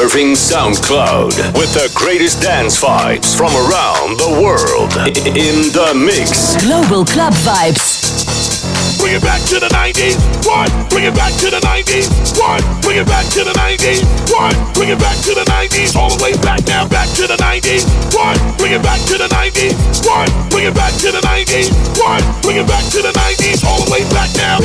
Surfing SoundCloud with the greatest dance vibes from around the world in the mix. Global Club Vibes. Bring it back to the 90s. One. Bring it back to the 90s. One. Bring it back to the 90s. One. Bring it back to the 90s. All the way back now. Back to the 90s. One. Bring it back to the 90s. One. Bring it back to the 90s. One. Bring it back to the 90s. All the way back now.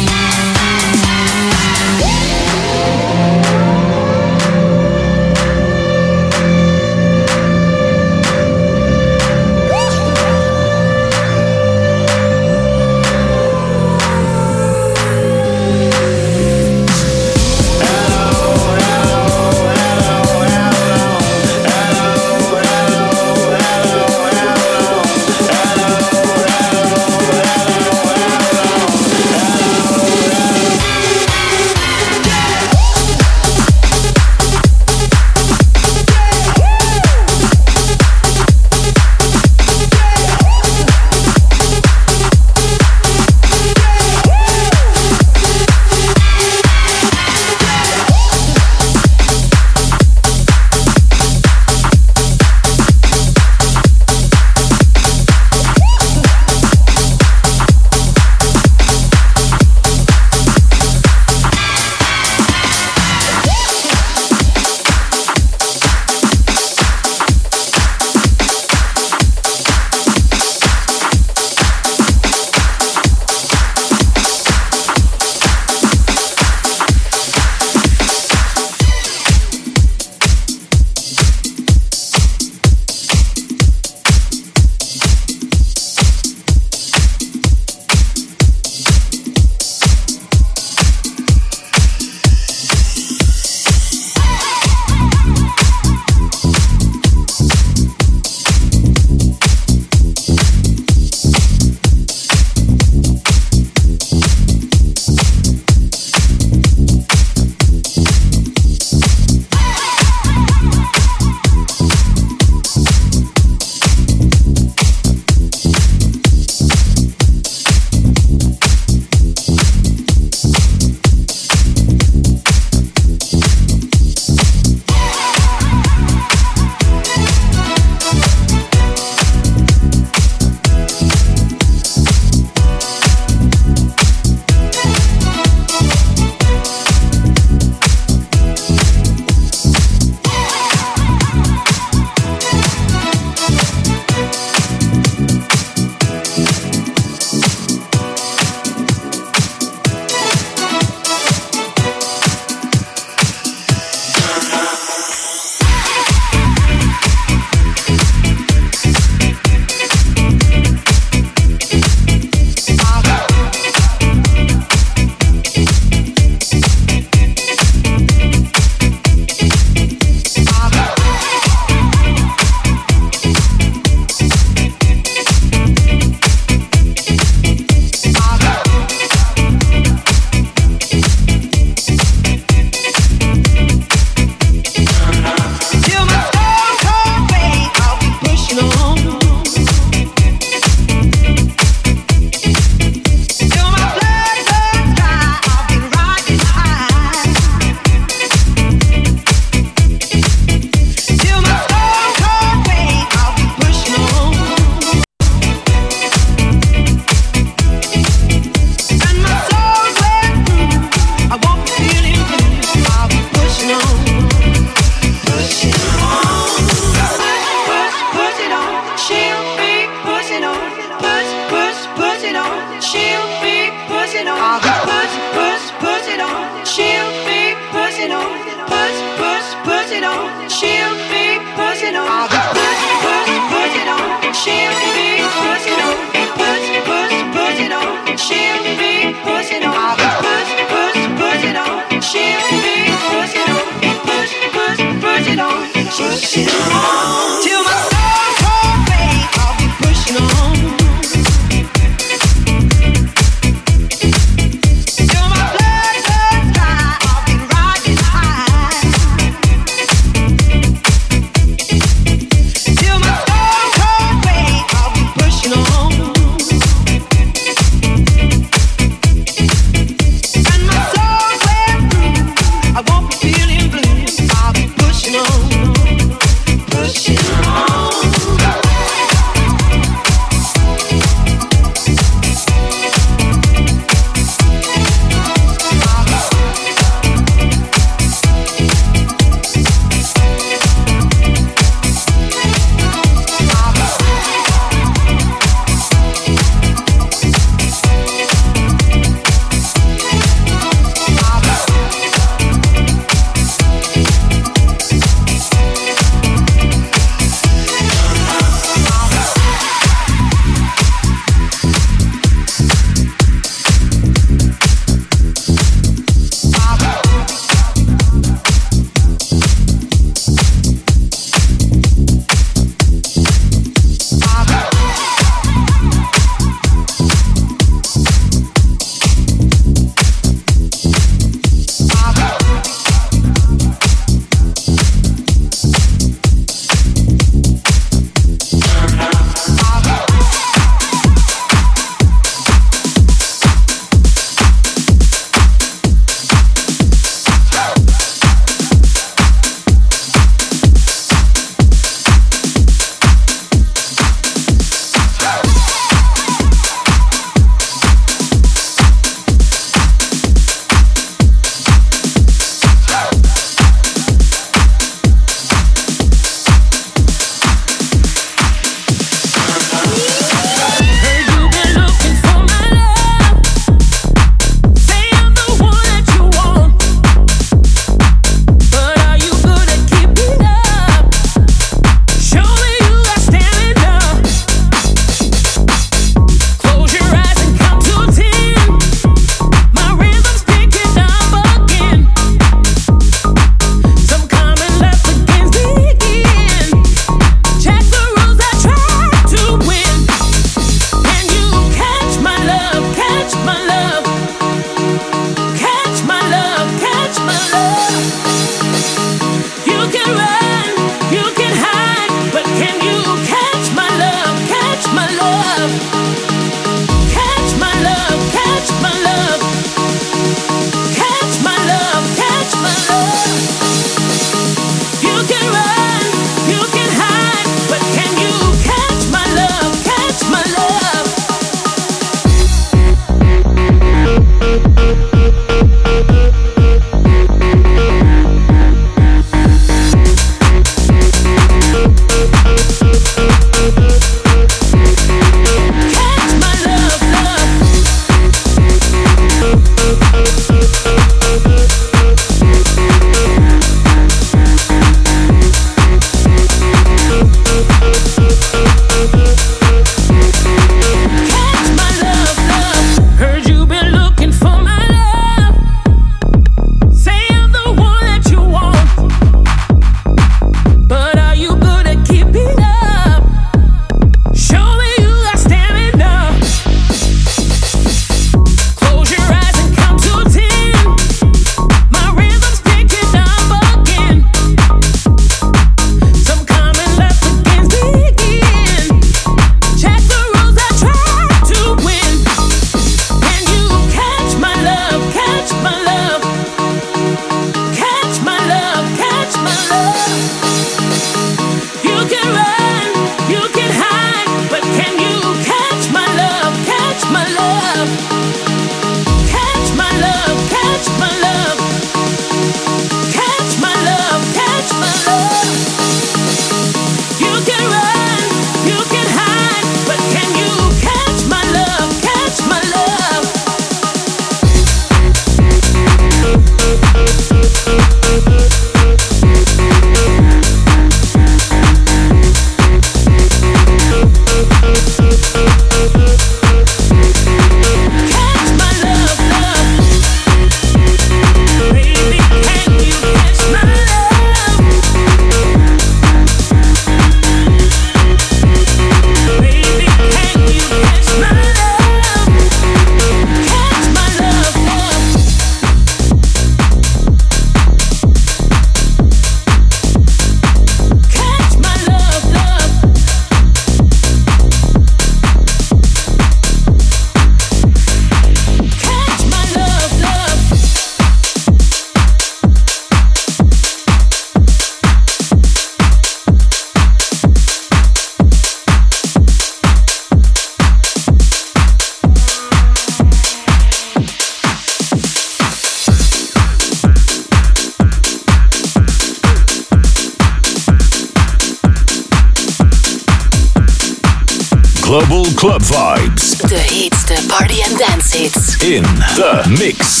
The mix.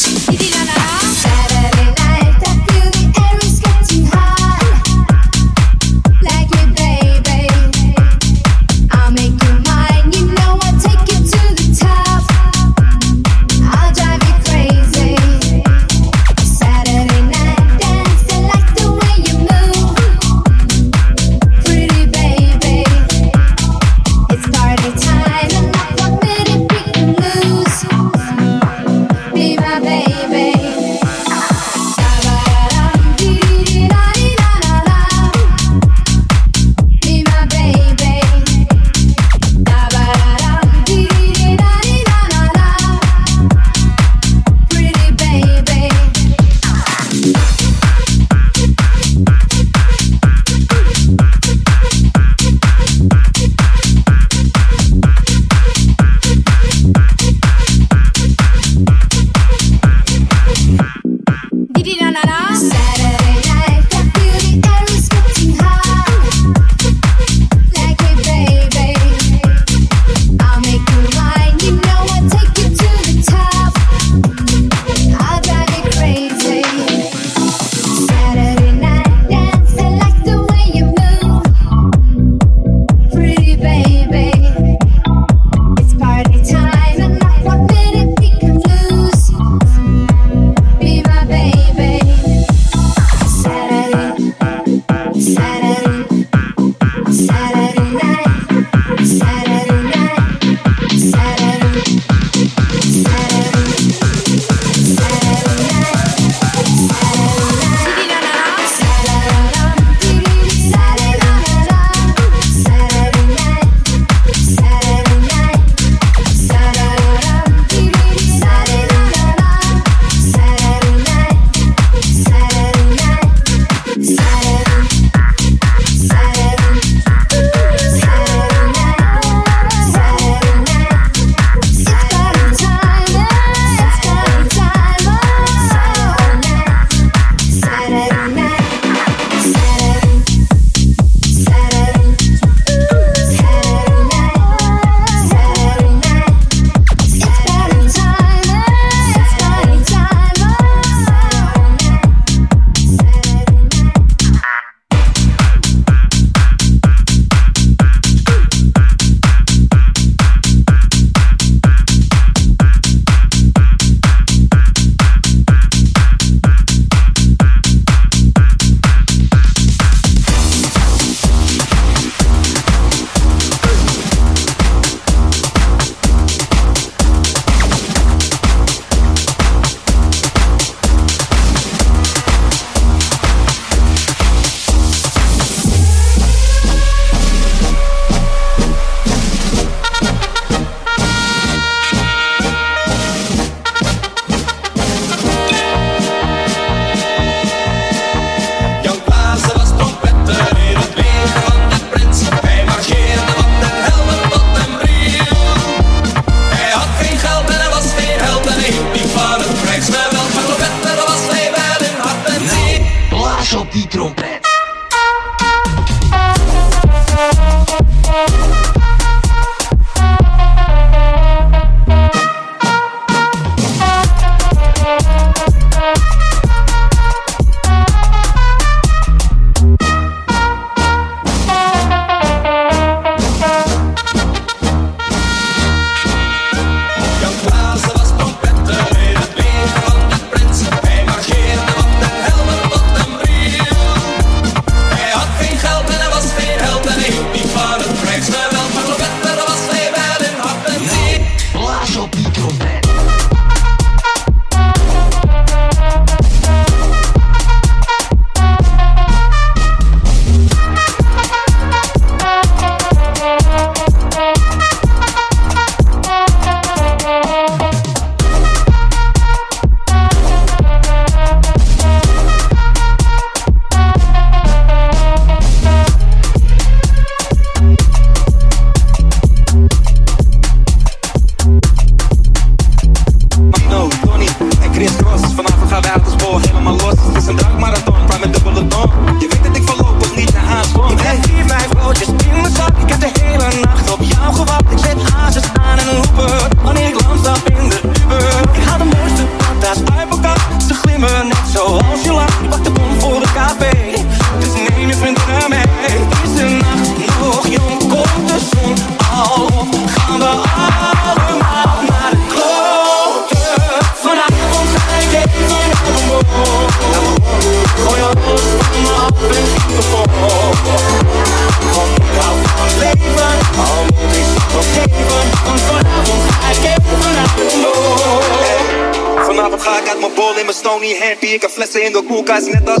Lucas Neto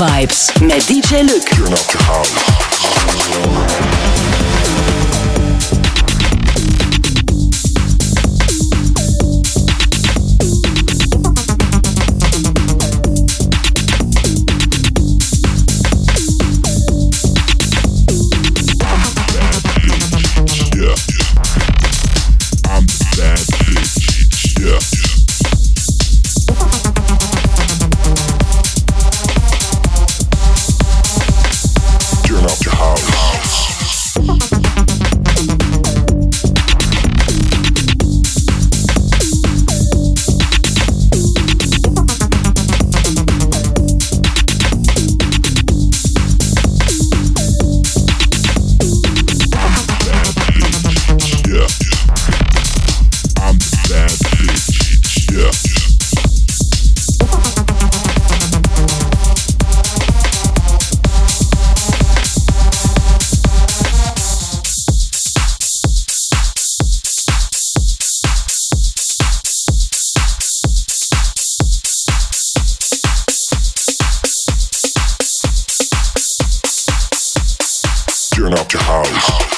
Global up your house.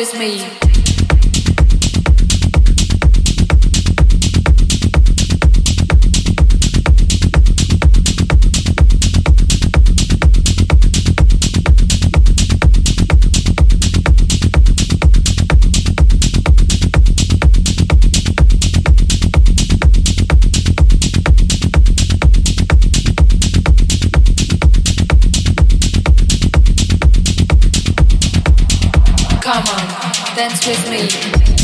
With me. dance with me.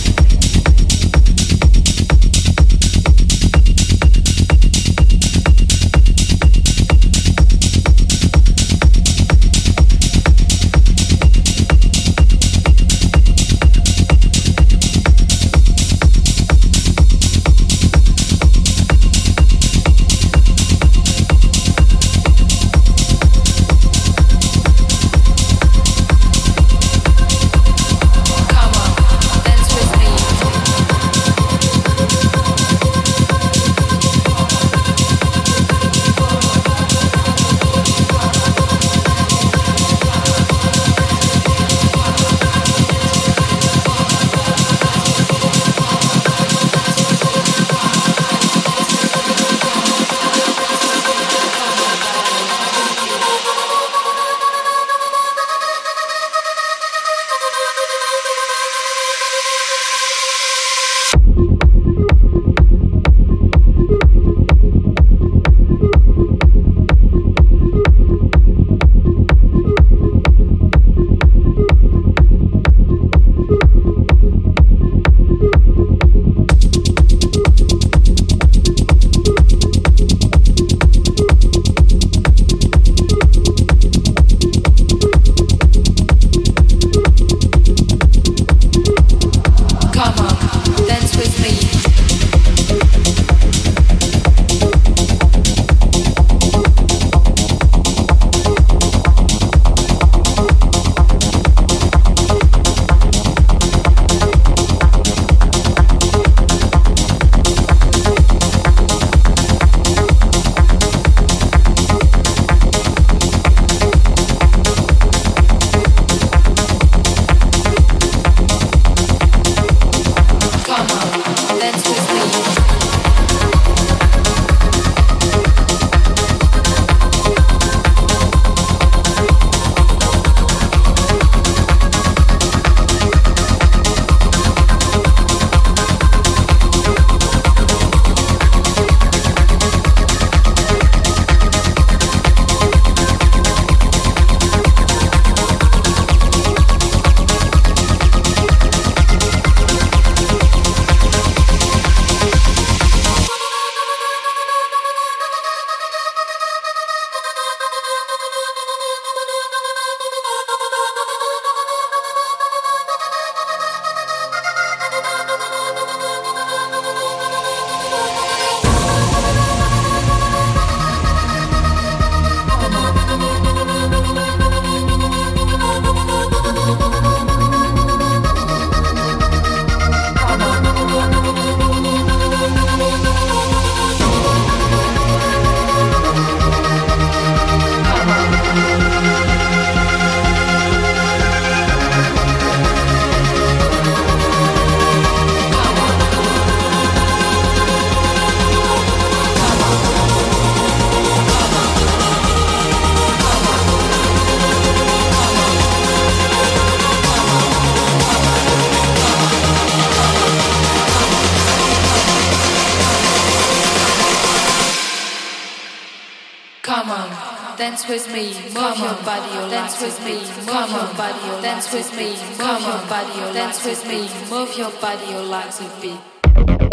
Dance with me, move your body, or legs with me.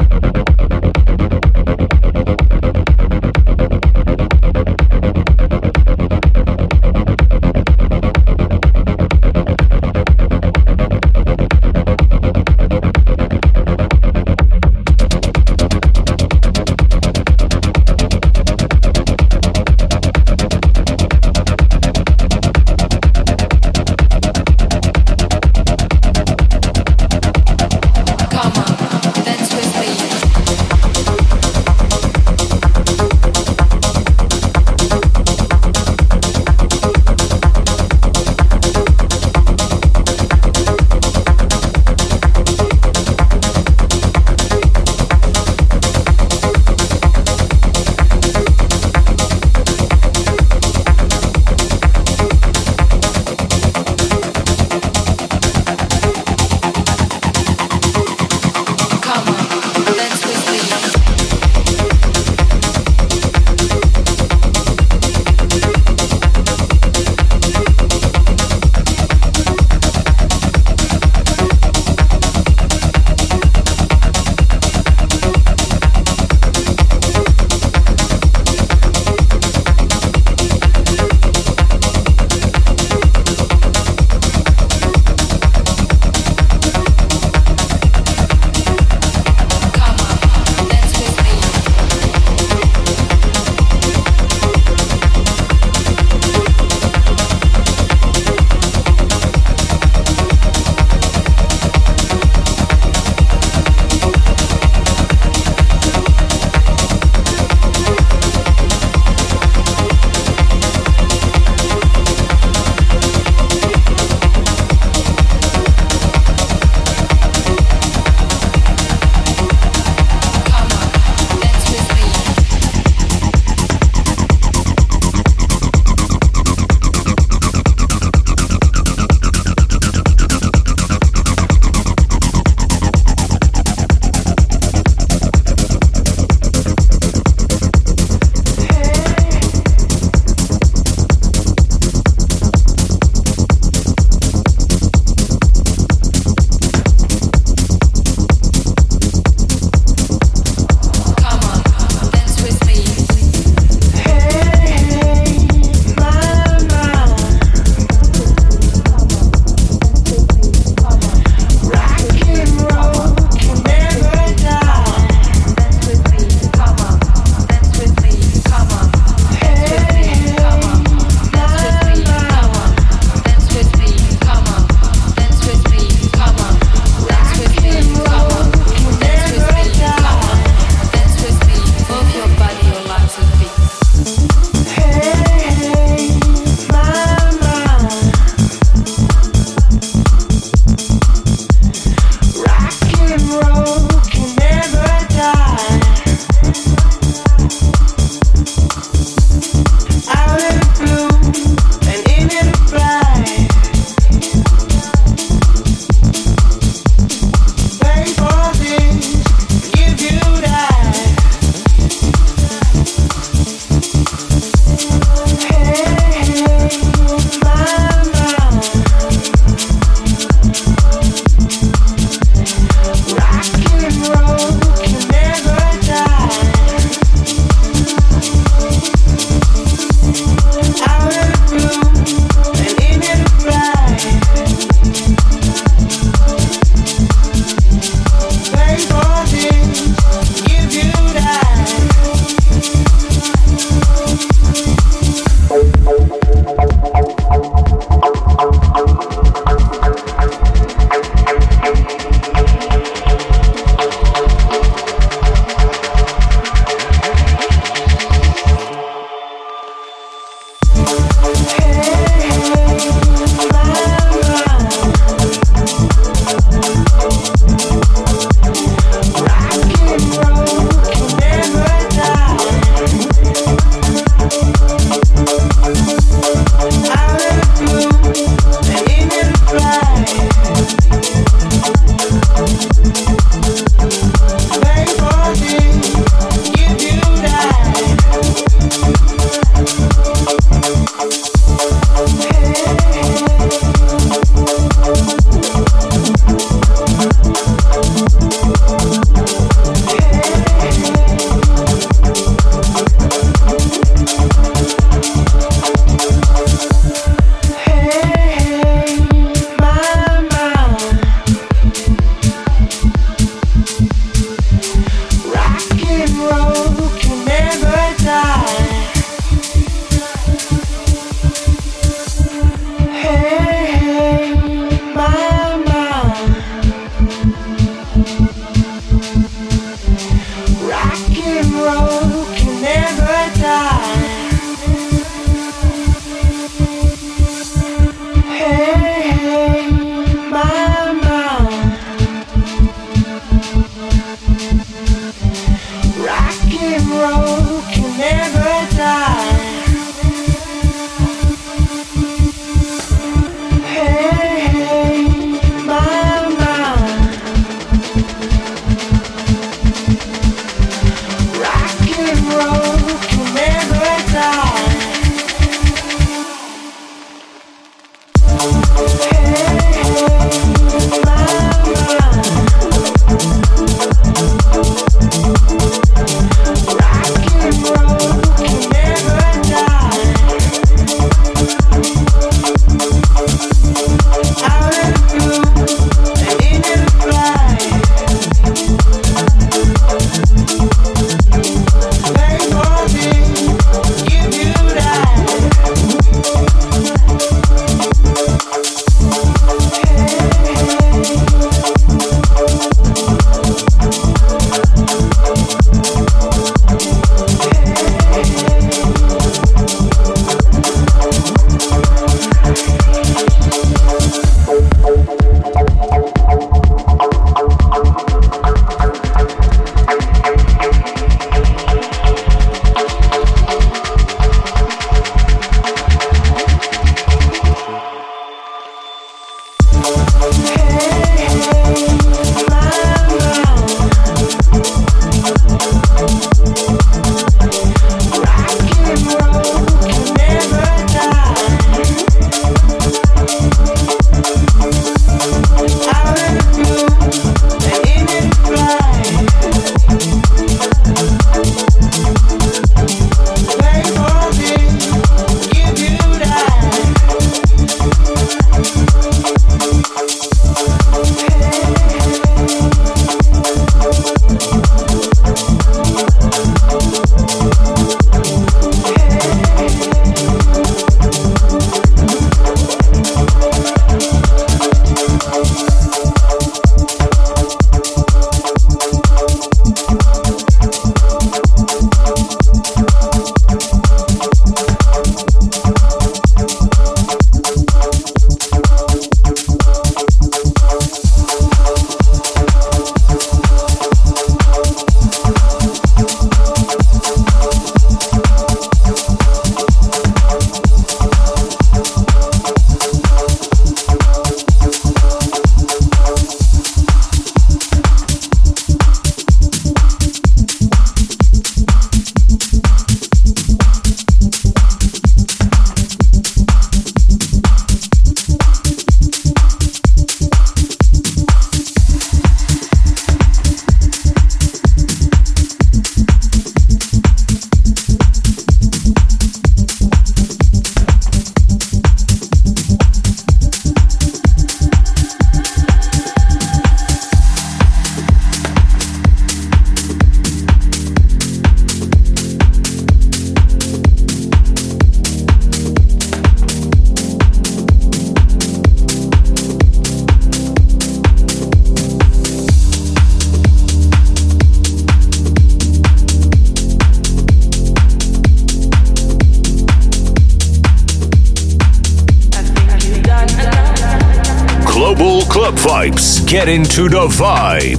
Get into the vibe.